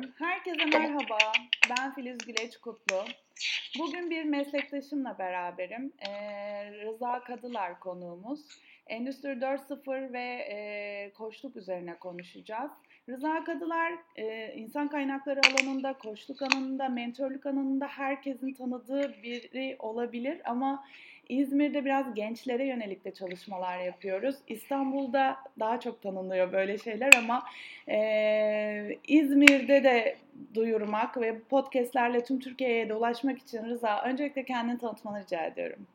Herkese merhaba. Ben Filiz Güleç Kutlu. Bugün bir meslektaşımla beraberim. Ee, Rıza Kadılar konuğumuz. Endüstri 4.0 ve e, koçluk üzerine konuşacağız. Rıza Kadılar e, insan kaynakları alanında, koçluk alanında, mentorluk alanında herkesin tanıdığı biri olabilir ama İzmir'de biraz gençlere yönelik de çalışmalar yapıyoruz. İstanbul'da daha çok tanınıyor böyle şeyler ama e, İzmir'de de duyurmak ve podcastlerle tüm Türkiye'ye dolaşmak için Rıza öncelikle kendini tanıtmanı rica ediyorum.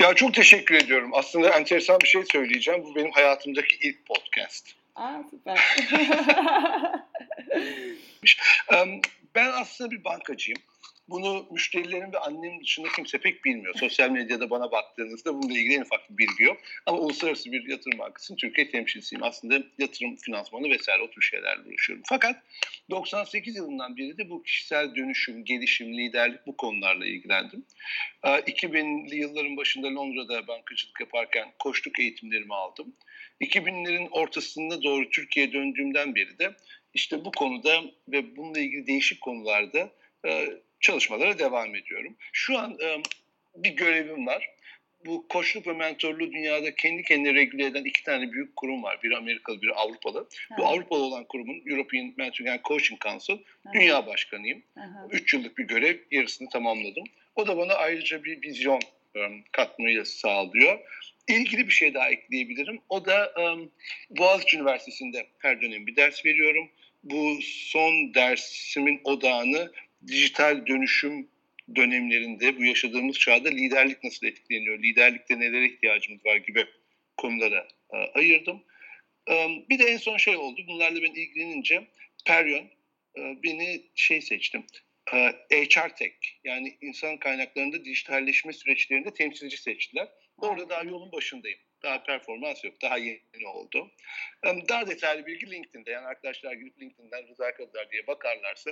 Ya çok teşekkür ediyorum. Aslında enteresan bir şey söyleyeceğim. Bu benim hayatımdaki ilk podcast. Aa süper. ben aslında bir bankacıyım. Bunu müşterilerim ve annemin dışında kimse pek bilmiyor. Sosyal medyada bana baktığınızda bununla ilgili en ufak bir bilgi yok. Ama uluslararası bir yatırım bankasının Türkiye temsilcisiyim. Aslında yatırım finansmanı vesaire o tür şeylerle uğraşıyorum. Fakat 98 yılından beri de bu kişisel dönüşüm, gelişim, liderlik bu konularla ilgilendim. 2000'li yılların başında Londra'da bankacılık yaparken koştuk eğitimlerimi aldım. 2000'lerin ortasında doğru Türkiye'ye döndüğümden beri de işte bu konuda ve bununla ilgili değişik konularda çalışmalara devam ediyorum. Şu an e, bir görevim var. Bu koçluk ve mentorluğu dünyada kendi kendine regüle eden iki tane büyük kurum var. Biri Amerikalı, biri Avrupalı. Ha. Bu Avrupalı olan kurumun European Mentoring and Coaching Council ha. dünya başkanıyım. Ha. Üç yıllık bir görev, yarısını tamamladım. O da bana ayrıca bir vizyon um, katmayı sağlıyor. İlgili bir şey daha ekleyebilirim. O da um, Boğaziçi Üniversitesi'nde her dönem bir ders veriyorum. Bu son dersimin odağını dijital dönüşüm dönemlerinde bu yaşadığımız çağda liderlik nasıl etkileniyor, liderlikte nelere ihtiyacımız var gibi konulara e, ayırdım. E, bir de en son şey oldu, bunlarla ben ilgilenince Peryon e, beni şey seçtim, e, HR Tech yani insan kaynaklarında dijitalleşme süreçlerinde temsilci seçtiler. Orada daha yolun başındayım. Daha performans yok. Daha yeni oldu. E, daha detaylı bilgi LinkedIn'de. Yani arkadaşlar gidip LinkedIn'den Rıza Kadılar diye bakarlarsa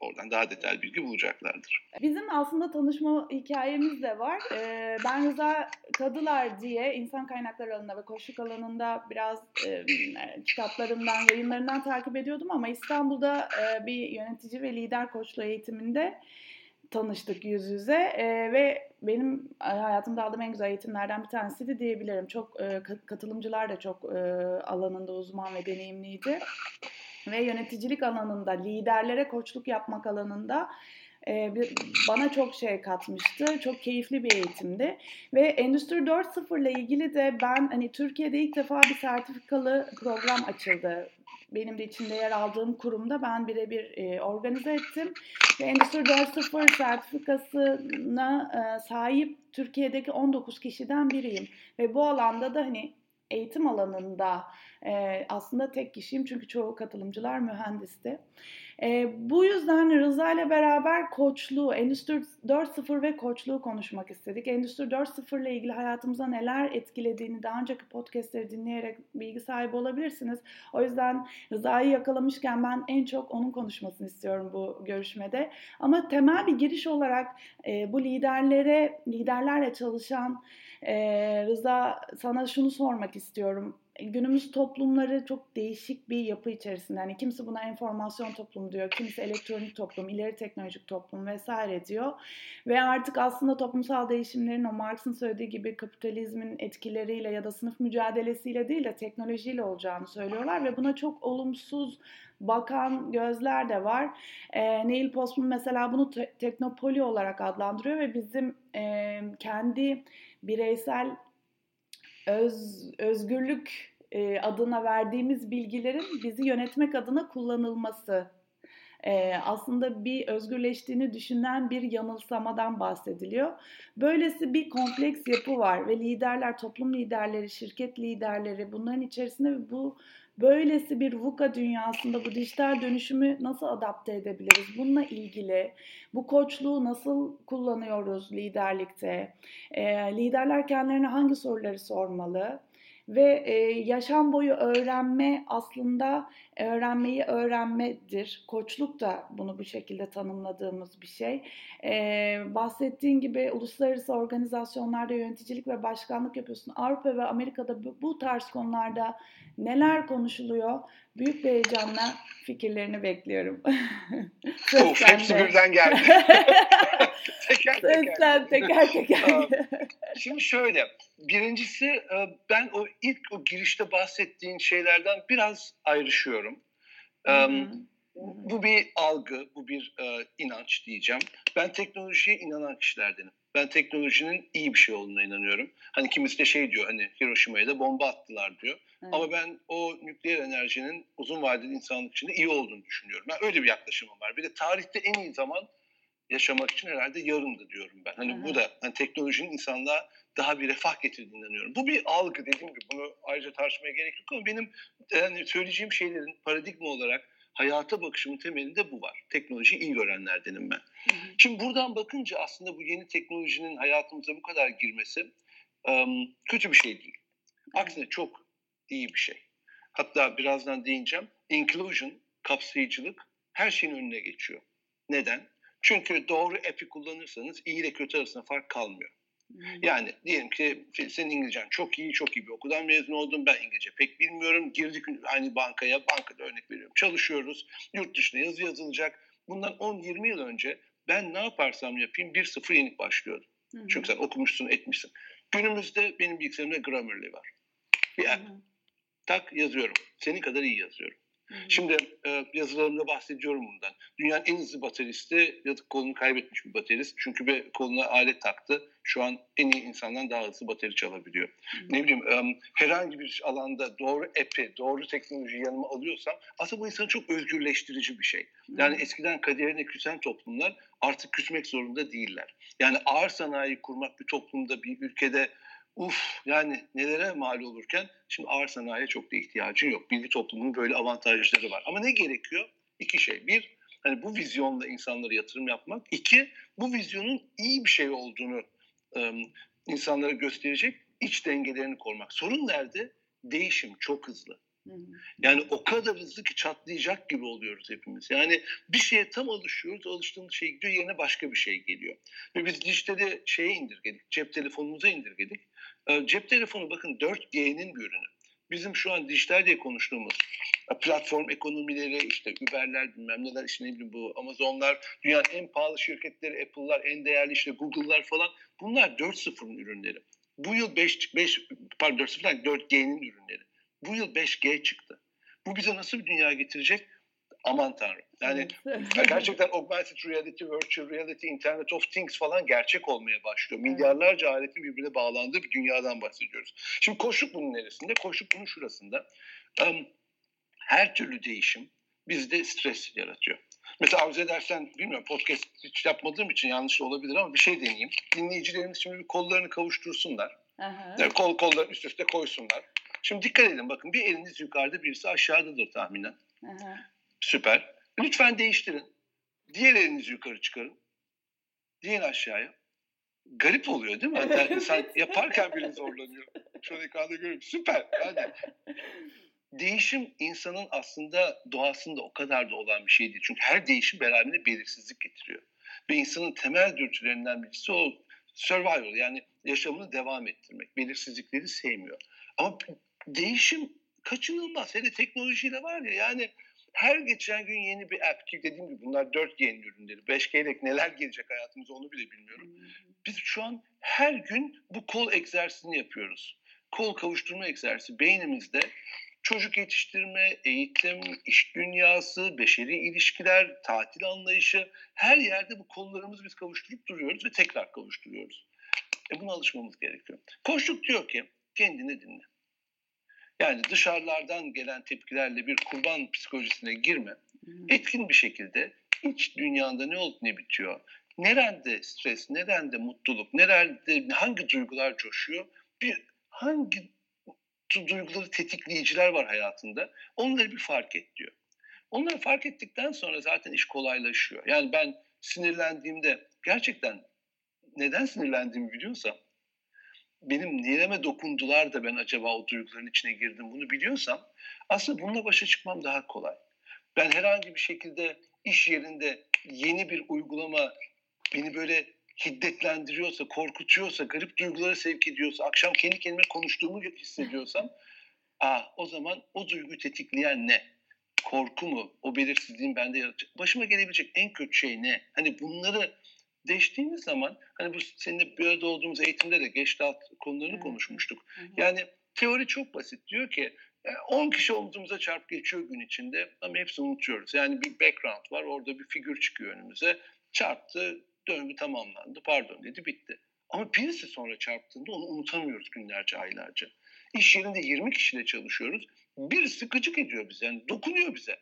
oradan daha detaylı bilgi bulacaklardır. Bizim aslında tanışma hikayemiz de var. Ben Rıza Kadılar diye insan kaynakları alanında ve koşuk alanında biraz kitaplarından, yayınlarından takip ediyordum ama İstanbul'da bir yönetici ve lider koçluğu eğitiminde tanıştık yüz yüze ve benim hayatımda aldığım en güzel eğitimlerden bir tanesiydi diyebilirim. Çok katılımcılar da çok alanında uzman ve deneyimliydi ve yöneticilik alanında, liderlere koçluk yapmak alanında e, bana çok şey katmıştı. Çok keyifli bir eğitimdi. Ve Endüstri 4.0 ile ilgili de ben hani Türkiye'de ilk defa bir sertifikalı program açıldı. Benim de içinde yer aldığım kurumda ben birebir e, organize ettim. Ve Endüstri 4.0 sertifikasına e, sahip Türkiye'deki 19 kişiden biriyim. Ve bu alanda da hani eğitim alanında e, aslında tek kişiyim çünkü çoğu katılımcılar mühendisti. E, bu yüzden Rıza ile beraber koçluğu, Endüstri 4.0 ve koçluğu konuşmak istedik. Endüstri 4.0 ile ilgili hayatımıza neler etkilediğini daha önceki podcastleri dinleyerek bilgi sahibi olabilirsiniz. O yüzden Rıza'yı yakalamışken ben en çok onun konuşmasını istiyorum bu görüşmede. Ama temel bir giriş olarak e, bu liderlere, liderlerle çalışan e, Rıza sana şunu sormak istiyorum günümüz toplumları çok değişik bir yapı içerisinde. Yani kimisi buna enformasyon toplum diyor, kimisi elektronik toplum, ileri teknolojik toplum vesaire diyor. Ve artık aslında toplumsal değişimlerin o Marx'ın söylediği gibi kapitalizmin etkileriyle ya da sınıf mücadelesiyle değil de teknolojiyle olacağını söylüyorlar ve buna çok olumsuz bakan gözler de var. E, Neil Postman mesela bunu te- teknopoli olarak adlandırıyor ve bizim e, kendi bireysel öz, özgürlük e, adına verdiğimiz bilgilerin bizi yönetmek adına kullanılması e, aslında bir özgürleştiğini düşünen bir yanılsamadan bahsediliyor. Böylesi bir kompleks yapı var ve liderler, toplum liderleri, şirket liderleri bunların içerisinde bu böylesi bir VUCA dünyasında bu dijital dönüşümü nasıl adapte edebiliriz? Bununla ilgili bu koçluğu nasıl kullanıyoruz liderlikte? E, liderler kendilerine hangi soruları sormalı? Ve e, yaşam boyu öğrenme aslında öğrenmeyi öğrenmedir. Koçluk da bunu bu şekilde tanımladığımız bir şey. E, bahsettiğin gibi uluslararası organizasyonlarda yöneticilik ve başkanlık yapıyorsun. Avrupa ve Amerika'da bu, bu tarz konularda neler konuşuluyor? Büyük bir heyecanla fikirlerini bekliyorum. of, hepsi birden geldi. teker teker. teker teker. Şimdi şöyle, birincisi e, ben o ilk o girişte bahsettiğin şeylerden biraz ayrışıyorum. Hı-hı. Bu bir algı, bu bir e, inanç diyeceğim. Ben teknolojiye inanan kişilerdenim. Ben teknolojinin iyi bir şey olduğuna inanıyorum. Hani kimisi de şey diyor hani Hiroşima'ya da bomba attılar diyor. Evet. Ama ben o nükleer enerjinin uzun vadeli insanlık için de iyi olduğunu düşünüyorum. Ben öyle bir yaklaşımım var. Bir de tarihte en iyi zaman yaşamak için herhalde yarındı diyorum ben. Hani Hı-hı. bu da hani teknolojinin insanlığa daha bir refah getirdiğine inanıyorum. Bu bir algı dediğim gibi bunu ayrıca tartışmaya gerek yok ama benim yani söyleyeceğim şeylerin paradigma olarak hayata bakışımın temelinde bu var. Teknoloji iyi görenlerdenim ben. Hı hı. Şimdi buradan bakınca aslında bu yeni teknolojinin hayatımıza bu kadar girmesi um, kötü bir şey değil. Aksine çok iyi bir şey. Hatta birazdan değineceğim. Inclusion, kapsayıcılık her şeyin önüne geçiyor. Neden? Çünkü doğru app'i kullanırsanız iyi ile kötü arasında fark kalmıyor. Yani diyelim ki senin İngilizcen çok iyi, çok iyi bir okuldan mezun oldun. Ben İngilizce pek bilmiyorum. Girdik aynı bankaya, bankada örnek veriyorum. Çalışıyoruz. Yurt dışında yazı yazılacak. Bundan 10-20 yıl önce ben ne yaparsam yapayım 1-0 yenik başlıyordum. Hı hı. Çünkü sen okumuşsun, etmişsin. Günümüzde benim bilgisayarımda Grammarly var. Bir app. Tak yazıyorum. Senin kadar iyi yazıyorum. Şimdi e, yazılarımda bahsediyorum bundan. Dünyanın en hızlı bateristi yatık kolunu kaybetmiş bir baterist. Çünkü bir koluna alet taktı. Şu an en iyi insandan daha hızlı bateri çalabiliyor. Hı. Ne bileyim e, herhangi bir alanda doğru app'i, doğru teknolojiyi yanıma alıyorsam aslında bu insanı çok özgürleştirici bir şey. Yani eskiden kaderine küsen toplumlar artık küsmek zorunda değiller. Yani ağır sanayi kurmak bir toplumda, bir ülkede uf yani nelere mal olurken şimdi ağır sanayiye çok da ihtiyacın yok. Bilgi toplumunun böyle avantajları var. Ama ne gerekiyor? İki şey. Bir, hani bu vizyonla insanlara yatırım yapmak. İki, bu vizyonun iyi bir şey olduğunu e, insanlara gösterecek iç dengelerini korumak. Sorun nerede? Değişim çok hızlı. Yani o kadar hızlı ki çatlayacak gibi oluyoruz hepimiz. Yani bir şeye tam alışıyoruz, alıştığımız şey gidiyor, yerine başka bir şey geliyor. Ve biz dijitali şeye indirgedik, cep telefonumuza indirgedik. Ee, cep telefonu bakın 4G'nin bir ürünü. Bizim şu an dijital diye konuştuğumuz e, platform ekonomileri, işte Uber'ler, bilmem neler, işte ne bileyim bu Amazon'lar, dünyanın en pahalı şirketleri, Apple'lar, en değerli işte Google'lar falan. Bunlar 4.0'ın ürünleri. Bu yıl 5, 5 pardon 4.0'dan 4G'nin ürünleri. Bu yıl 5G çıktı. Bu bize nasıl bir dünya getirecek? Aman tanrım. Yani gerçekten augmented reality, virtual reality, internet of things falan gerçek olmaya başlıyor. Milyarlarca aletin birbirine bağlandığı bir dünyadan bahsediyoruz. Şimdi koşuk bunun neresinde? Koşuk bunun şurasında. Um, her türlü değişim bizde stres yaratıyor. Mesela arzu edersen bilmiyorum podcast hiç yapmadığım için yanlış olabilir ama bir şey deneyeyim. Dinleyicilerimiz şimdi bir kollarını kavuştursunlar. Yani kol kollarını üst üste koysunlar. Şimdi dikkat edin bakın bir eliniz yukarıda birisi aşağıdadır tahminen. Aha. Süper. Lütfen değiştirin. Diğer elinizi yukarı çıkarın. Diğer aşağıya. Garip oluyor değil mi? Hatta insan yaparken bile zorlanıyor. Şu an ekranda görüyorum. Süper. Yani değişim insanın aslında doğasında o kadar da olan bir şey değil. Çünkü her değişim beraberinde belirsizlik getiriyor. Ve insanın temel dürtülerinden birisi o survival yani yaşamını devam ettirmek. Belirsizlikleri sevmiyor. Ama değişim kaçınılmaz. Hele teknolojiyle var ya yani her geçen gün yeni bir app ki dediğim gibi bunlar 4G'nin ürünleri. 5G ile neler gelecek hayatımıza onu bile bilmiyorum. Biz şu an her gün bu kol egzersizini yapıyoruz. Kol kavuşturma egzersizi beynimizde çocuk yetiştirme, eğitim, iş dünyası, beşeri ilişkiler, tatil anlayışı her yerde bu kollarımızı biz kavuşturup duruyoruz ve tekrar kavuşturuyoruz. E buna alışmamız gerekiyor. Koşluk diyor ki kendini dinle. Yani dışarılardan gelen tepkilerle bir kurban psikolojisine girme. Etkin bir şekilde iç dünyanda ne olup ne bitiyor? Nerede stres, nerede mutluluk, nerede hangi duygular coşuyor? Bir hangi duyguları tetikleyiciler var hayatında? Onları bir fark et diyor. Onları fark ettikten sonra zaten iş kolaylaşıyor. Yani ben sinirlendiğimde gerçekten neden sinirlendiğimi biliyorsam benim nereme dokundular da ben acaba o duyguların içine girdim bunu biliyorsam aslında bununla başa çıkmam daha kolay. Ben herhangi bir şekilde iş yerinde yeni bir uygulama beni böyle hiddetlendiriyorsa, korkutuyorsa, garip duygulara sevk ediyorsa, akşam kendi kendime konuştuğumu hissediyorsam, aa, o zaman o duyguyu tetikleyen ne? Korku mu? O belirsizliğin bende yaratacak. Başıma gelebilecek en kötü şey ne? Hani bunları değiştiğimiz zaman, hani bu seninle bir arada olduğumuz eğitimde de Geçtat konularını konuşmuştuk. Yani teori çok basit. Diyor ki 10 kişi omzumuza çarp geçiyor gün içinde ama hepsini unutuyoruz. Yani bir background var orada bir figür çıkıyor önümüze. Çarptı, döngü tamamlandı, pardon dedi, bitti. Ama birisi sonra çarptığında onu unutamıyoruz günlerce, aylarca. İş yerinde 20 kişiyle çalışıyoruz. Birisi gıcık ediyor bize, yani dokunuyor bize.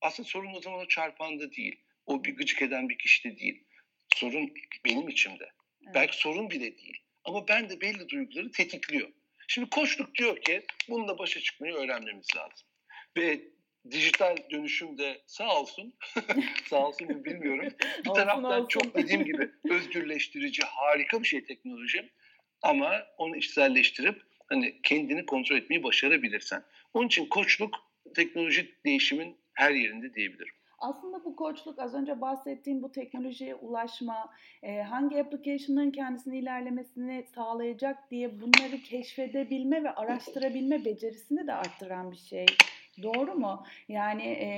Aslında sorun o zaman o çarpanda değil. O bir gıcık eden bir kişide değil. Sorun benim içimde. Evet. Belki sorun bile değil. Ama ben de belli duyguları tetikliyor. Şimdi koçluk diyor ki bununla başa çıkmayı öğrenmemiz lazım. Ve dijital dönüşüm de sağ olsun, sağ olsun mu bilmiyorum. Bir olsun, taraftan olsun. çok dediğim gibi özgürleştirici, harika bir şey teknoloji. Ama onu içselleştirip hani kendini kontrol etmeyi başarabilirsen. Onun için koçluk teknolojik değişimin her yerinde diyebilirim. Aslında bu koçluk az önce bahsettiğim bu teknolojiye ulaşma, e, hangi application'ların kendisini ilerlemesini sağlayacak diye bunları keşfedebilme ve araştırabilme becerisini de arttıran bir şey. Doğru mu? Yani e,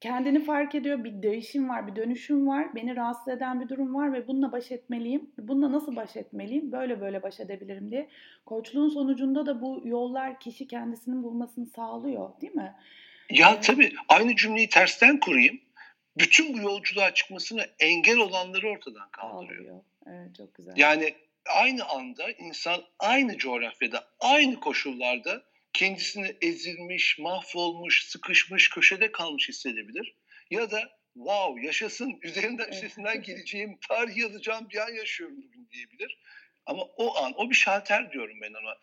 kendini fark ediyor, bir değişim var, bir dönüşüm var, beni rahatsız eden bir durum var ve bununla baş etmeliyim. Bununla nasıl baş etmeliyim? Böyle böyle baş edebilirim diye. Koçluğun sonucunda da bu yollar kişi kendisinin bulmasını sağlıyor, değil mi? Ya tabii aynı cümleyi tersten kurayım. Bütün bu yolculuğa çıkmasına engel olanları ortadan kaldırıyor. Evet çok güzel. Yani aynı anda insan aynı coğrafyada, aynı koşullarda kendisini ezilmiş, mahvolmuş, sıkışmış, köşede kalmış hissedebilir. Ya da wow yaşasın üzerinden üstesinden geleceğim, tarih yazacağım bir an yaşıyorum bugün diyebilir. Ama o an, o bir şalter diyorum ben ona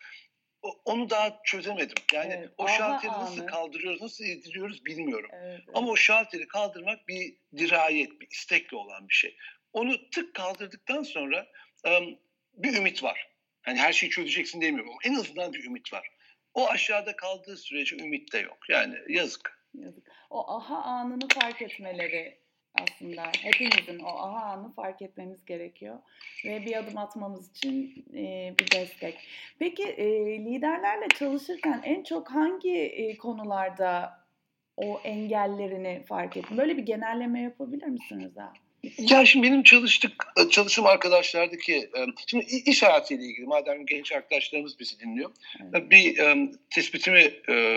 onu daha çözemedim. Yani evet, o şalteri anı. nasıl kaldırıyoruz, nasıl ediliyoruz bilmiyorum. Evet, evet. Ama o şalteri kaldırmak bir dirayet, bir istekle olan bir şey. Onu tık kaldırdıktan sonra um, bir ümit var. Hani her şeyi çözeceksin demiyorum ama en azından bir ümit var. O aşağıda kaldığı sürece ümit de yok. Yani yazık. Yazık. O aha anını fark etmeleri aslında. Hepimizin o aha anı fark etmemiz gerekiyor. Ve bir adım atmamız için e, bir destek. Peki e, liderlerle çalışırken en çok hangi e, konularda o engellerini fark ettin? Böyle bir genelleme yapabilir misiniz ha? Ya şimdi benim çalıştık çalışım arkadaşlardaki şimdi iş hayatıyla ilgili madem genç arkadaşlarımız bizi dinliyor evet. bir tespitimi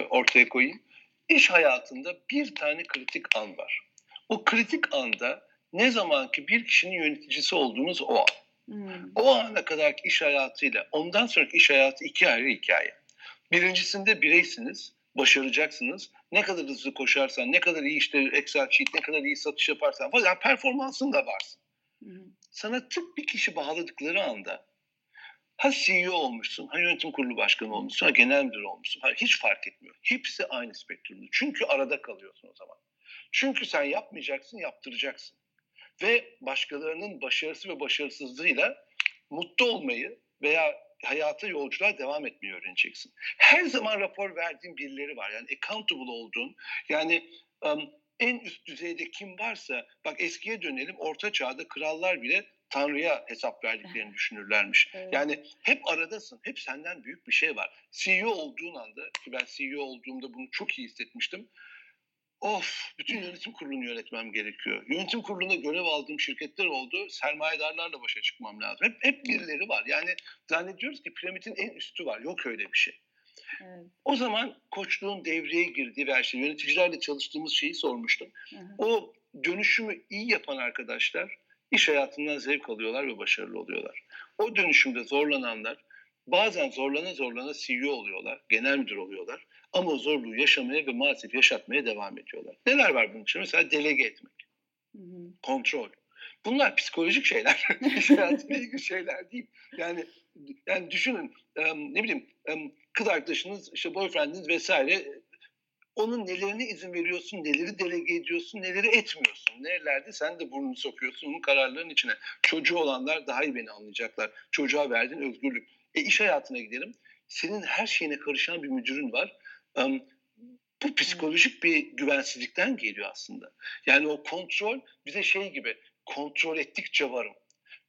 ortaya koyayım. İş hayatında bir tane kritik an var. O kritik anda ne zaman ki bir kişinin yöneticisi olduğunuz o an. Hmm. O ana kadar iş hayatıyla ondan sonraki iş hayatı iki ayrı hikaye. Birincisinde bireysiniz, başaracaksınız. Ne kadar hızlı koşarsan, ne kadar iyi işte Excel sheet, ne kadar iyi satış yaparsan falan yani performansın da varsın. Hmm. Sana tık bir kişi bağladıkları anda ha CEO olmuşsun, ha yönetim kurulu başkanı olmuşsun, ha genel müdür olmuşsun. Ha, hiç fark etmiyor. Hepsi aynı spektrumda. Çünkü arada kalıyorsun o zaman. Çünkü sen yapmayacaksın, yaptıracaksın. Ve başkalarının başarısı ve başarısızlığıyla mutlu olmayı veya hayata yolculuğa devam etmeyi öğreneceksin. Her zaman rapor verdiğin birileri var. Yani accountable olduğun, yani um, en üst düzeyde kim varsa, bak eskiye dönelim, orta çağda krallar bile Tanrı'ya hesap verdiklerini düşünürlermiş. Evet. Yani hep aradasın, hep senden büyük bir şey var. CEO olduğun anda, ki ben CEO olduğumda bunu çok iyi hissetmiştim of bütün yönetim kurulunu yönetmem gerekiyor. Yönetim kuruluna görev aldığım şirketler oldu. Sermayedarlarla başa çıkmam lazım. Hep, hep birileri var. Yani zannediyoruz ki piramidin en üstü var. Yok öyle bir şey. Evet. O zaman koçluğun devreye girdiği ve şey yöneticilerle çalıştığımız şeyi sormuştum. Hı hı. O dönüşümü iyi yapan arkadaşlar iş hayatından zevk alıyorlar ve başarılı oluyorlar. O dönüşümde zorlananlar bazen zorlana zorlana CEO oluyorlar, genel müdür oluyorlar. Ama o zorluğu yaşamaya ve maalesef yaşatmaya devam ediyorlar. Neler var bunun için? Mesela delege etmek, hı hı. kontrol. Bunlar psikolojik şeyler. İş hayatıyla ilgili şeyler değil. Yani yani düşünün ne bileyim kız arkadaşınız, işte boyfriendiniz vesaire onun nelerine izin veriyorsun, neleri delege ediyorsun, neleri etmiyorsun. Nerelerde sen de burnunu sokuyorsun onun kararların içine. Çocuğu olanlar daha iyi beni anlayacaklar. Çocuğa verdiğin özgürlük. E iş hayatına gidelim. Senin her şeyine karışan bir müdürün var. Bu psikolojik bir güvensizlikten geliyor aslında. Yani o kontrol bize şey gibi kontrol ettikçe varım.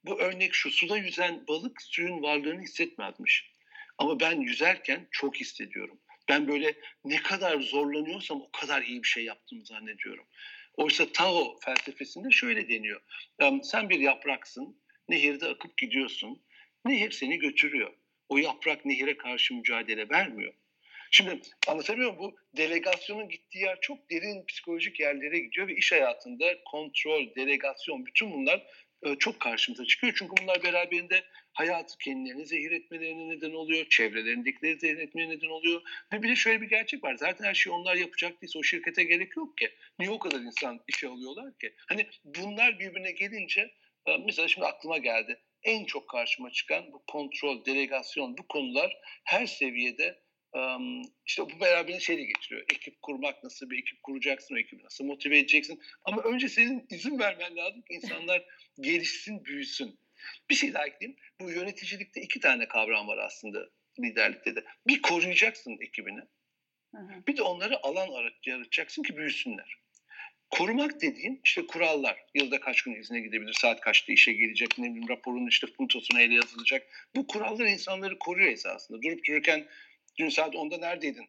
Bu örnek şu suda yüzen balık suyun varlığını hissetmezmiş. Ama ben yüzerken çok hissediyorum. Ben böyle ne kadar zorlanıyorsam o kadar iyi bir şey yaptığımı zannediyorum. Oysa Tao felsefesinde şöyle deniyor. Sen bir yapraksın, nehirde akıp gidiyorsun. Nehir seni götürüyor. O yaprak nehire karşı mücadele vermiyor. Şimdi anlatabiliyor muyum? Bu delegasyonun gittiği yer çok derin psikolojik yerlere gidiyor ve iş hayatında kontrol, delegasyon bütün bunlar e, çok karşımıza çıkıyor. Çünkü bunlar beraberinde hayatı kendilerini zehir etmelerine neden oluyor, çevrelerindekileri zehir etmeye neden oluyor. Ve bir de şöyle bir gerçek var. Zaten her şeyi onlar yapacak değilse o şirkete gerek yok ki. Niye o kadar insan işe alıyorlar ki? Hani bunlar birbirine gelince e, mesela şimdi aklıma geldi. En çok karşıma çıkan bu kontrol, delegasyon bu konular her seviyede işte bu beraberinde şey de getiriyor. Ekip kurmak nasıl bir ekip kuracaksın, o ekibi nasıl motive edeceksin. Ama önce senin izin vermen lazım ki insanlar gelişsin, büyüsün. Bir şey daha ekleyeyim. Bu yöneticilikte iki tane kavram var aslında liderlikte de. Bir koruyacaksın ekibini. Bir de onları alan yaratacaksın ki büyüsünler. Korumak dediğin işte kurallar. Yılda kaç gün izne gidebilir, saat kaçta işe gelecek, ne bileyim raporun işte puntosuna ele yazılacak. Bu kurallar insanları koruyor esasında. Durup dururken dün saat 10'da neredeydin?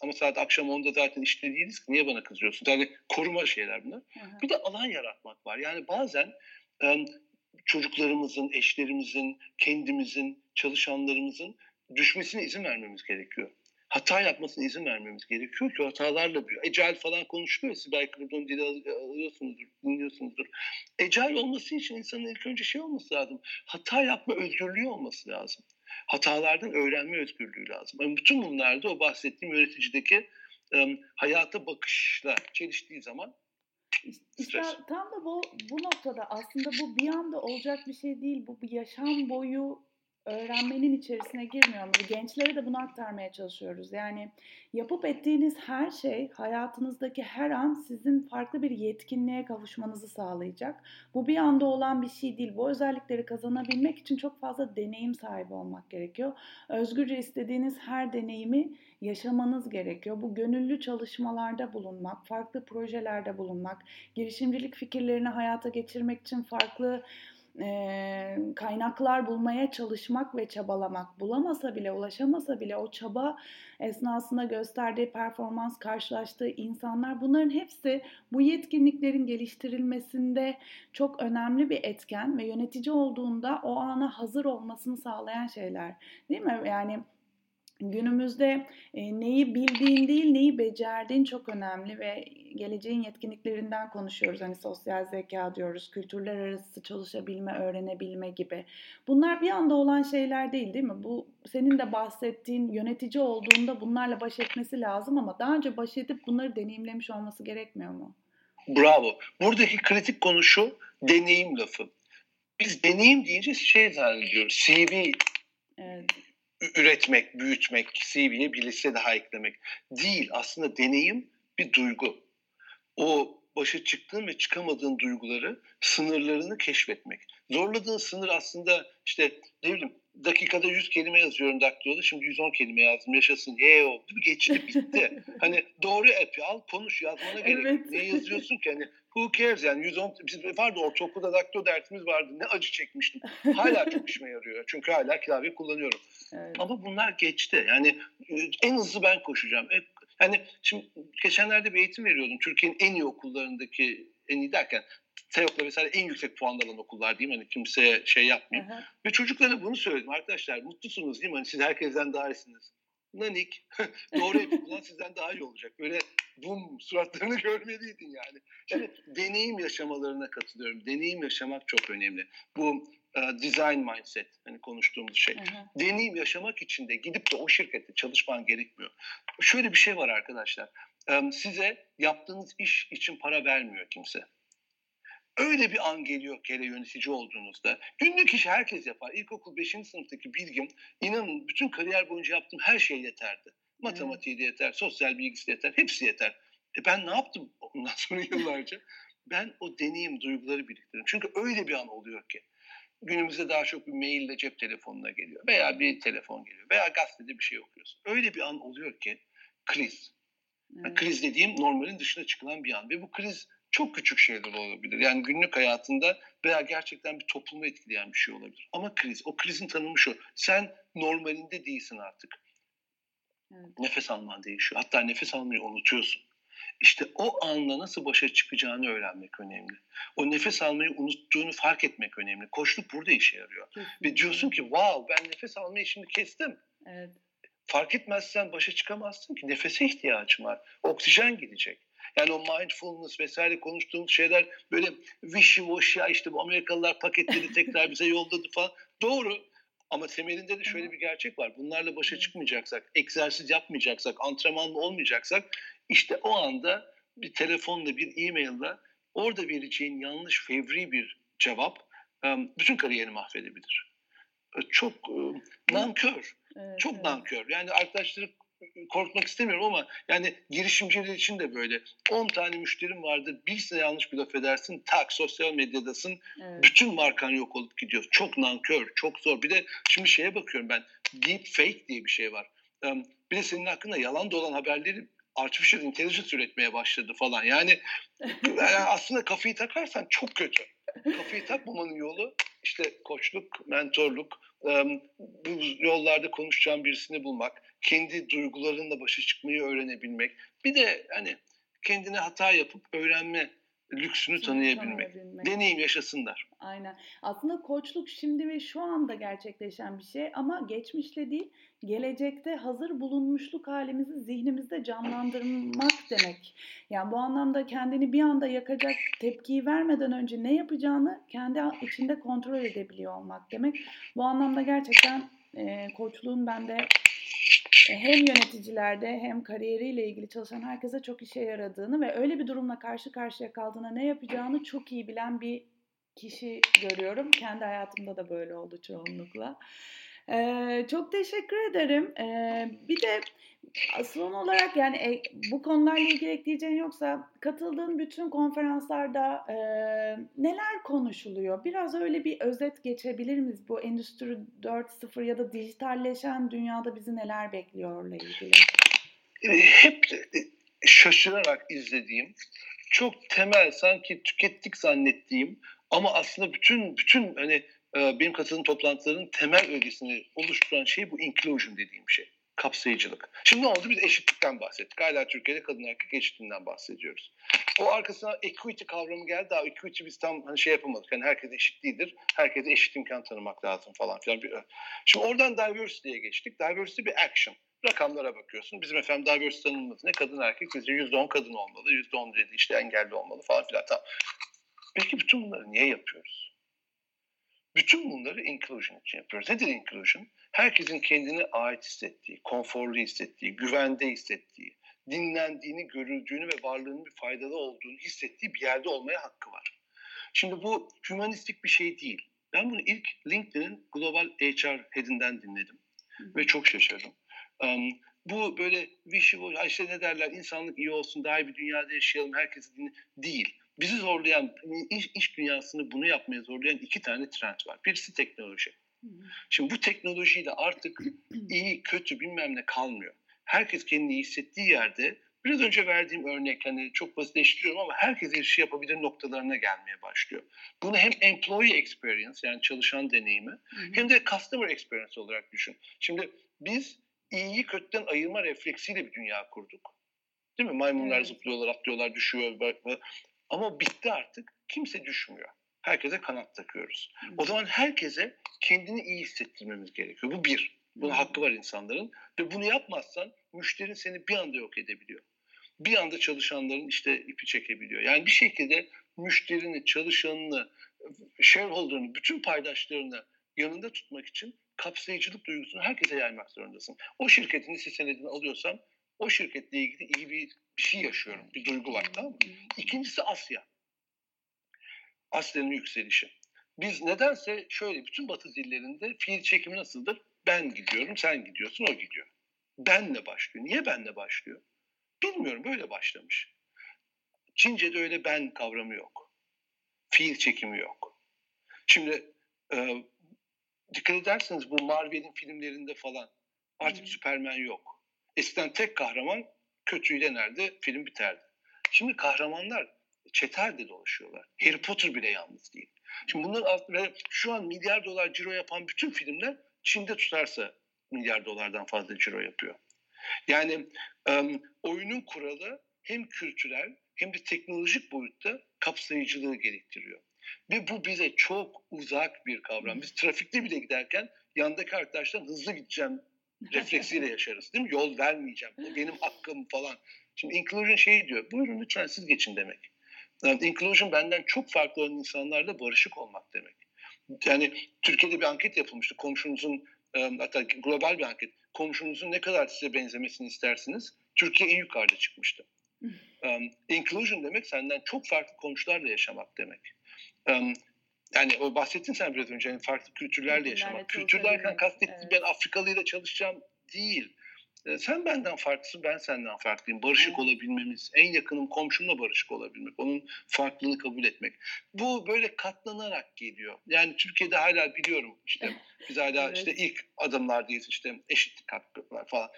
Ama saat akşam 10'da zaten işte değiliz ki niye bana kızıyorsun? Yani koruma şeyler bunlar. Hı hı. Bir de alan yaratmak var. Yani bazen çocuklarımızın, eşlerimizin, kendimizin, çalışanlarımızın düşmesine izin vermemiz gerekiyor. Hata yapmasına izin vermemiz gerekiyor ki hatalarla büyüyor. Ecel falan konuşuluyor. Siz belki buradan dili alıyorsunuzdur, dinliyorsunuzdur. Ecel olması için insanın ilk önce şey olması lazım. Hata yapma özgürlüğü olması lazım. Hatalardan öğrenme özgürlüğü lazım. Yani bütün bunlarda o bahsettiğim yöneticideki um, hayata bakışla çeliştiği zaman işte tam da bu, bu noktada aslında bu bir anda olacak bir şey değil. Bu bir yaşam boyu öğrenmenin içerisine girmiyor mu? Gençlere de bunu aktarmaya çalışıyoruz. Yani yapıp ettiğiniz her şey hayatınızdaki her an sizin farklı bir yetkinliğe kavuşmanızı sağlayacak. Bu bir anda olan bir şey değil. Bu özellikleri kazanabilmek için çok fazla deneyim sahibi olmak gerekiyor. Özgürce istediğiniz her deneyimi yaşamanız gerekiyor. Bu gönüllü çalışmalarda bulunmak, farklı projelerde bulunmak, girişimcilik fikirlerini hayata geçirmek için farklı e, kaynaklar bulmaya çalışmak ve çabalamak bulamasa bile ulaşamasa bile o çaba esnasında gösterdiği performans karşılaştığı insanlar bunların hepsi bu yetkinliklerin geliştirilmesinde çok önemli bir etken ve yönetici olduğunda o ana hazır olmasını sağlayan şeyler değil mi? Yani günümüzde neyi bildiğin değil neyi becerdiğin çok önemli ve geleceğin yetkinliklerinden konuşuyoruz. Hani sosyal zeka diyoruz, kültürler arası çalışabilme, öğrenebilme gibi. Bunlar bir anda olan şeyler değil değil mi? Bu senin de bahsettiğin yönetici olduğunda bunlarla baş etmesi lazım ama daha önce baş edip bunları deneyimlemiş olması gerekmiyor mu? Bravo. Buradaki kritik konu şu, deneyim lafı. Biz deneyim deyince şey zannediyoruz, CV evet üretmek, büyütmek, CV'ye bir liste daha eklemek değil. Aslında deneyim bir duygu. O başa çıktığın ve çıkamadığın duyguları, sınırlarını keşfetmek. Zorladığın sınır aslında işte ne bileyim dakikada 100 kelime yazıyorum daktiloda şimdi 110 kelime yazdım yaşasın ye o geçti bitti. hani doğru app'i al konuş yazmana gerek evet. ne yazıyorsun ki hani who cares yani 110 biz vardı ortaokulda daktilo dertimiz vardı ne acı çekmiştim. Hala çok işime yarıyor çünkü hala klavye kullanıyorum. Evet. Ama bunlar geçti yani e, en hızlı ben koşacağım. E, yani şimdi geçenlerde bir eğitim veriyordum Türkiye'nin en iyi okullarındaki en iyi derken TEOK'la vesaire en yüksek puan alan okullar mi? Hani kimseye şey yapmayayım. Hı hı. Ve çocuklara bunu söyledim. Arkadaşlar mutlusunuz değil mi? Hani siz herkesten daha iyisiniz. Nanik. Doğru yapılan sizden daha iyi olacak. Böyle bum suratlarını görmeliydin yani. Şimdi deneyim yaşamalarına katılıyorum. Deneyim yaşamak çok önemli. Bu design mindset hani konuştuğumuz şey. Hı hı. Deneyim yaşamak için de gidip de o şirkette çalışman gerekmiyor. Şöyle bir şey var arkadaşlar. Um, size yaptığınız iş için para vermiyor kimse. Öyle bir an geliyor ki hele yönetici olduğunuzda. Günlük iş herkes yapar. İlkokul 5. sınıftaki bilgim inanın bütün kariyer boyunca yaptığım her şey yeterdi. Matematiği de yeter, sosyal bilgisi de yeter, hepsi yeter. E ben ne yaptım ondan sonra yıllarca? ben o deneyim, duyguları biriktirdim. Çünkü öyle bir an oluyor ki. Günümüzde daha çok bir maille cep telefonuna geliyor veya bir telefon geliyor veya gazetede bir şey okuyorsun. Öyle bir an oluyor ki kriz. Evet. Kriz dediğim normalin dışına çıkılan bir an ve bu kriz çok küçük şeyler olabilir. Yani günlük hayatında veya gerçekten bir toplumu etkileyen bir şey olabilir. Ama kriz, o krizin tanımı şu. Sen normalinde değilsin artık. Evet. Nefes alman değişiyor. Hatta nefes almayı unutuyorsun. İşte o anla nasıl başa çıkacağını öğrenmek önemli. O nefes almayı unuttuğunu fark etmek önemli. Koçluk burada işe yarıyor. Kesinlikle. Ve diyorsun ki wow ben nefes almayı şimdi kestim. Evet. Fark etmezsen başa çıkamazsın ki. Nefese ihtiyacım var. Oksijen gidecek. Yani o mindfulness vesaire konuştuğumuz şeyler böyle wishy washy işte bu Amerikalılar paketleri tekrar bize yolladı falan. Doğru. Ama temelinde de şöyle bir gerçek var. Bunlarla başa çıkmayacaksak, egzersiz yapmayacaksak, antrenmanlı olmayacaksak işte o anda bir telefonla, bir e-maille orada vereceğin yanlış, fevri bir cevap bütün kariyerini mahvedebilir. Çok nankör. Evet, çok evet. nankör. Yani arkadaşları korkmak istemiyorum ama yani girişimciler için de böyle. 10 tane müşterim vardır. Birisine yanlış bir laf edersin. Tak sosyal medyadasın. Evet. Bütün markan yok olup gidiyor. Çok nankör, çok zor. Bir de şimdi şeye bakıyorum ben. Deep fake diye bir şey var. Bir de senin hakkında yalan dolan haberleri artificial intelligence üretmeye başladı falan. Yani, yani aslında kafayı takarsan çok kötü. Kafayı takmamanın yolu işte koçluk, mentorluk, bu yollarda konuşacağım birisini bulmak, kendi duygularınla başa çıkmayı öğrenebilmek. Bir de hani kendine hata yapıp öğrenme lüksünü tanıyabilmek. tanıyabilmek. Deneyim yaşasınlar. Aynen. Aslında koçluk şimdi ve şu anda gerçekleşen bir şey ama geçmişte değil, gelecekte hazır bulunmuşluk halimizi zihnimizde canlandırmak demek. Yani bu anlamda kendini bir anda yakacak tepkiyi vermeden önce ne yapacağını kendi içinde kontrol edebiliyor olmak demek. Bu anlamda gerçekten e, koçluğun bende hem yöneticilerde hem kariyeriyle ilgili çalışan herkese çok işe yaradığını ve öyle bir durumla karşı karşıya kaldığında ne yapacağını çok iyi bilen bir kişi görüyorum. Kendi hayatımda da böyle oldu çoğunlukla. Ee, çok teşekkür ederim. Ee, bir de son olarak yani e, bu konularla ilgili ekleyeceğin yoksa katıldığın bütün konferanslarda e, neler konuşuluyor? Biraz öyle bir özet geçebilir miyiz? Bu Endüstri 4.0 ya da dijitalleşen dünyada bizi neler bekliyorla ilgili? Hep şaşırarak izlediğim, çok temel sanki tükettik zannettiğim ama aslında bütün bütün hani benim katıldığım toplantıların temel ögesini oluşturan şey bu inclusion dediğim şey kapsayıcılık. Şimdi ne oldu? Biz eşitlikten bahsettik. Hala Türkiye'de kadın erkek eşitliğinden bahsediyoruz. O arkasına equity kavramı geldi. Daha equity biz tam hani şey yapamadık. Yani herkes eşit değildir. Herkese eşit imkan tanımak lazım falan filan. Şimdi oradan diversity'ye geçtik. Diversity bir action. Rakamlara bakıyorsun. Bizim efendim diversity tanımımız ne? Kadın erkek bizce %10 kadın olmalı. %10 dedi işte engelli olmalı falan filan. Tamam. Peki bütün bunları niye yapıyoruz? Bütün bunları inclusion için yapıyoruz. Nedir inclusion? Herkesin kendine ait hissettiği, konforlu hissettiği, güvende hissettiği, dinlendiğini, görüldüğünü ve varlığının bir faydalı olduğunu hissettiği bir yerde olmaya hakkı var. Şimdi bu hümanistik bir şey değil. Ben bunu ilk LinkedIn'in Global HR Head'inden dinledim ve çok şaşırdım. Um, bu böyle wishy işte ne derler insanlık iyi olsun, daha iyi bir dünyada yaşayalım, herkesi dinle değil. Bizi zorlayan, iş, iş dünyasını bunu yapmaya zorlayan iki tane trend var. Birisi teknoloji. Şimdi bu teknolojiyle artık iyi, kötü bilmem ne kalmıyor. Herkes kendini hissettiği yerde biraz önce verdiğim örnek hani çok basitleştiriyorum ama herkes her şey yapabilir noktalarına gelmeye başlıyor. Bunu hem employee experience yani çalışan deneyimi Hı-hı. hem de customer experience olarak düşün. Şimdi biz iyiyi kötüden ayırma refleksiyle bir dünya kurduk. Değil mi? Maymunlar evet. zıplıyorlar, atlıyorlar, düşüyor. Ama bitti artık. Kimse düşmüyor. Herkese kanat takıyoruz. O zaman herkese kendini iyi hissettirmemiz gerekiyor. Bu bir. Buna hakkı var insanların. Ve bunu yapmazsan müşterin seni bir anda yok edebiliyor. Bir anda çalışanların işte ipi çekebiliyor. Yani bir şekilde müşterini, çalışanını, shareholder'ını, bütün paydaşlarını yanında tutmak için kapsayıcılık duygusunu herkese yaymak zorundasın. O şirketin hisse senedini alıyorsam o şirketle ilgili iyi bir, bir şey yaşıyorum. Bir duygu var tamam mı? İkincisi Asya. Asya'nın yükselişi. Biz nedense şöyle bütün batı dillerinde fiil çekimi nasıldır? Ben gidiyorum, sen gidiyorsun, o gidiyor. benle başlıyor. Niye benle başlıyor? Bilmiyorum böyle başlamış. Çince'de öyle ben kavramı yok. Fiil çekimi yok. Şimdi e, dikkat ederseniz bu Marvel'in filmlerinde falan artık hmm. Süpermen yok. Eskiden tek kahraman kötüyü denerdi, film biterdi. Şimdi kahramanlar çeterde dolaşıyorlar. Harry Potter bile yalnız değil. Şimdi bunların altında şu an milyar dolar ciro yapan bütün filmler Çin'de tutarsa milyar dolardan fazla ciro yapıyor. Yani um, oyunun kuralı hem kültürel hem de teknolojik boyutta kapsayıcılığı gerektiriyor. Ve bu bize çok uzak bir kavram. Biz trafikte bile giderken yandaki arkadaştan hızlı gideceğim refleksiyle yaşarız değil mi? Yol vermeyeceğim. Bu benim hakkım falan. Şimdi inclusion şey diyor. Buyurun lütfen siz geçin demek. Yani inclusion benden çok farklı olan insanlarla barışık olmak demek. Yani Türkiye'de bir anket yapılmıştı. Komşunuzun hatta global bir anket. Komşunuzun ne kadar size benzemesini istersiniz? Türkiye en yukarıda çıkmıştı. um, inclusion demek senden çok farklı komşularla yaşamak demek. Um, yani o bahsettin sen biraz önce yani farklı kültürlerle yaşamak. Kültür derken kastettiğim evet. ben Afrikalıyla çalışacağım değil. E, sen benden farklısın, ben senden farklıyım. Barışık evet. olabilmemiz, en yakınım komşumla barışık olabilmek, onun farklılığını kabul etmek. Bu böyle katlanarak geliyor. Yani Türkiye'de hala biliyorum işte biz hala evet. işte ilk adımlardayız işte eşitlik hakları falan.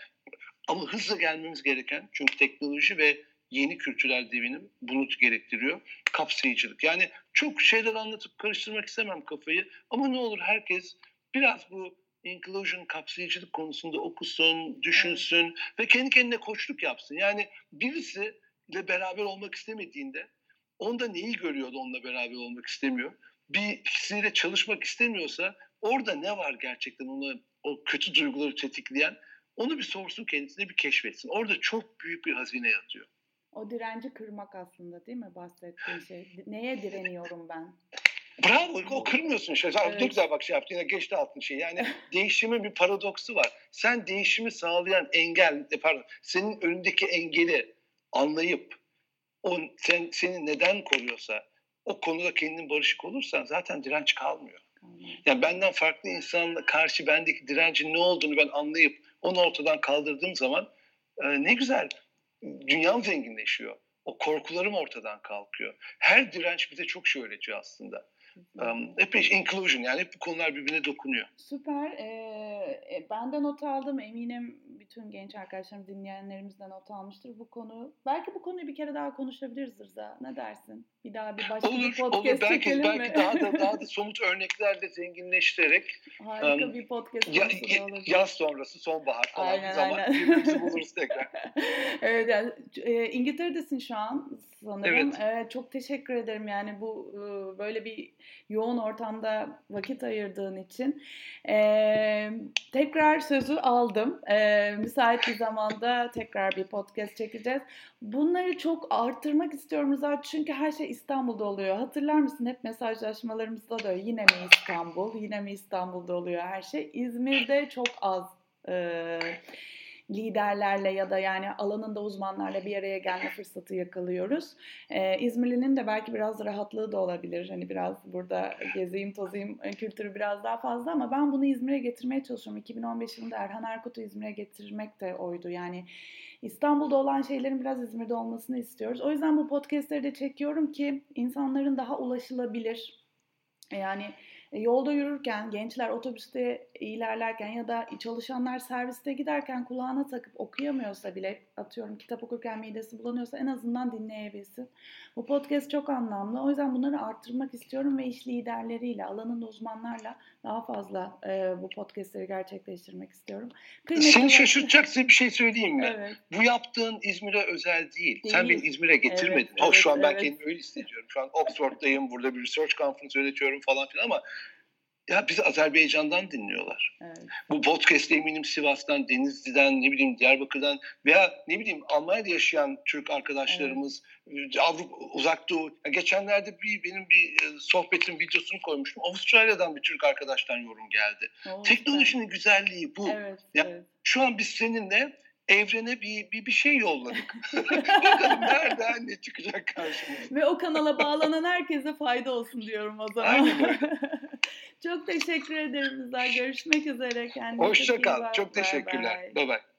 Ama hızla gelmemiz gereken çünkü teknoloji ve yeni kültürel devinim bunu gerektiriyor. Kapsayıcılık. Yani çok şeyler anlatıp karıştırmak istemem kafayı ama ne olur herkes biraz bu inclusion, kapsayıcılık konusunda okusun, düşünsün ve kendi kendine koçluk yapsın. Yani birisi ile beraber olmak istemediğinde onda neyi görüyordu onunla beraber olmak istemiyor. Bir kişiyle çalışmak istemiyorsa orada ne var gerçekten onu o kötü duyguları tetikleyen onu bir sorsun kendisine bir keşfetsin. Orada çok büyük bir hazine yatıyor. O direnci kırmak aslında değil mi bahsettiğin şey? Neye direniyorum ben? Bravo o kırmıyorsun işte. Evet. Ne güzel bak şey yaptın yine geçti altın şey. Yani değişimin bir paradoksu var. Sen değişimi sağlayan engel, e, pardon senin önündeki engeli anlayıp o sen seni neden koruyorsa o konuda kendin barışık olursan zaten direnç kalmıyor. Yani benden farklı insanla karşı bendeki direncin ne olduğunu ben anlayıp onu ortadan kaldırdığım zaman e, ne güzel dünyam zenginleşiyor. O korkularım ortadan kalkıyor. Her direnç bize çok şey öğretiyor aslında. Um, epey inclusion yani hep bu konular birbirine dokunuyor. Süper. Ee, ben de not aldım. Eminim bütün genç arkadaşlarım, dinleyenlerimiz de not almıştır bu konu. Belki bu konuyu bir kere daha konuşabiliriz Rıza. Ne dersin? Bir daha bir başka olur, bir podcast olur. Belki, çekelim belki mi? daha da daha da somut örneklerle zenginleştirerek Harika um, bir podcast ya, ya, Yaz sonrası, sonbahar falan aynen, bir zaman aynen. birbirimizi buluruz tekrar. evet yani e, İngiltere'desin şu an sanırım. Evet. Çok teşekkür ederim yani bu böyle bir yoğun ortamda vakit ayırdığın için. Tekrar sözü aldım. Müsait bir zamanda tekrar bir podcast çekeceğiz. Bunları çok arttırmak istiyorum Rıza çünkü her şey İstanbul'da oluyor. Hatırlar mısın hep mesajlaşmalarımızda da yine mi İstanbul, yine mi İstanbul'da oluyor her şey. İzmir'de çok az e, liderlerle ya da yani alanında uzmanlarla bir araya gelme fırsatı yakalıyoruz. Ee, İzmirli'nin de belki biraz rahatlığı da olabilir. Hani biraz burada gezeyim tozayım e, kültürü biraz daha fazla ama ben bunu İzmir'e getirmeye çalışıyorum. 2015 yılında Erhan Erkut'u İzmir'e getirmek de oydu. Yani İstanbul'da olan şeylerin biraz İzmir'de olmasını istiyoruz. O yüzden bu podcastleri de çekiyorum ki insanların daha ulaşılabilir. Yani yolda yürürken, gençler otobüste ilerlerken ya da çalışanlar serviste giderken kulağına takıp okuyamıyorsa bile atıyorum kitap okurken midesi bulanıyorsa en azından dinleyebilsin. Bu podcast çok anlamlı. O yüzden bunları arttırmak istiyorum ve iş liderleriyle, alanın uzmanlarla daha fazla e, bu podcastleri gerçekleştirmek istiyorum. Kıymetli Seni şaşırtacak size bir şey söyleyeyim mi? Evet. Bu yaptığın İzmir'e özel değil. değil. Sen beni İzmir'e getirmedin. Evet, Hoş evet, şu an evet. ben kendimi öyle hissediyorum. Şu an Oxford'dayım, burada bir research conference yönetiyorum falan filan ama ya bizi Azerbaycan'dan dinliyorlar. Evet. Bu podcast eminim Sivas'tan, Denizli'den, ne bileyim Diyarbakır'dan veya ne bileyim Almanya'da yaşayan Türk arkadaşlarımız, evet. Avrupa, Uzak Doğu. Ya geçenlerde bir benim bir e, sohbetin videosunu koymuştum. Avustralya'dan bir Türk arkadaştan yorum geldi. Oh, Teknolojinin evet. güzelliği bu. Evet, ya, evet. Şu an biz seninle evrene bir, bir, bir şey yolladık. Bakalım nereden ne çıkacak karşımıza. Ve o kanala bağlanan herkese fayda olsun diyorum o zaman. Aynen Çok teşekkür ederim Rıza. Görüşmek üzere. Kendinize Hoşça kal. Çok teşekkürler. Bye bye.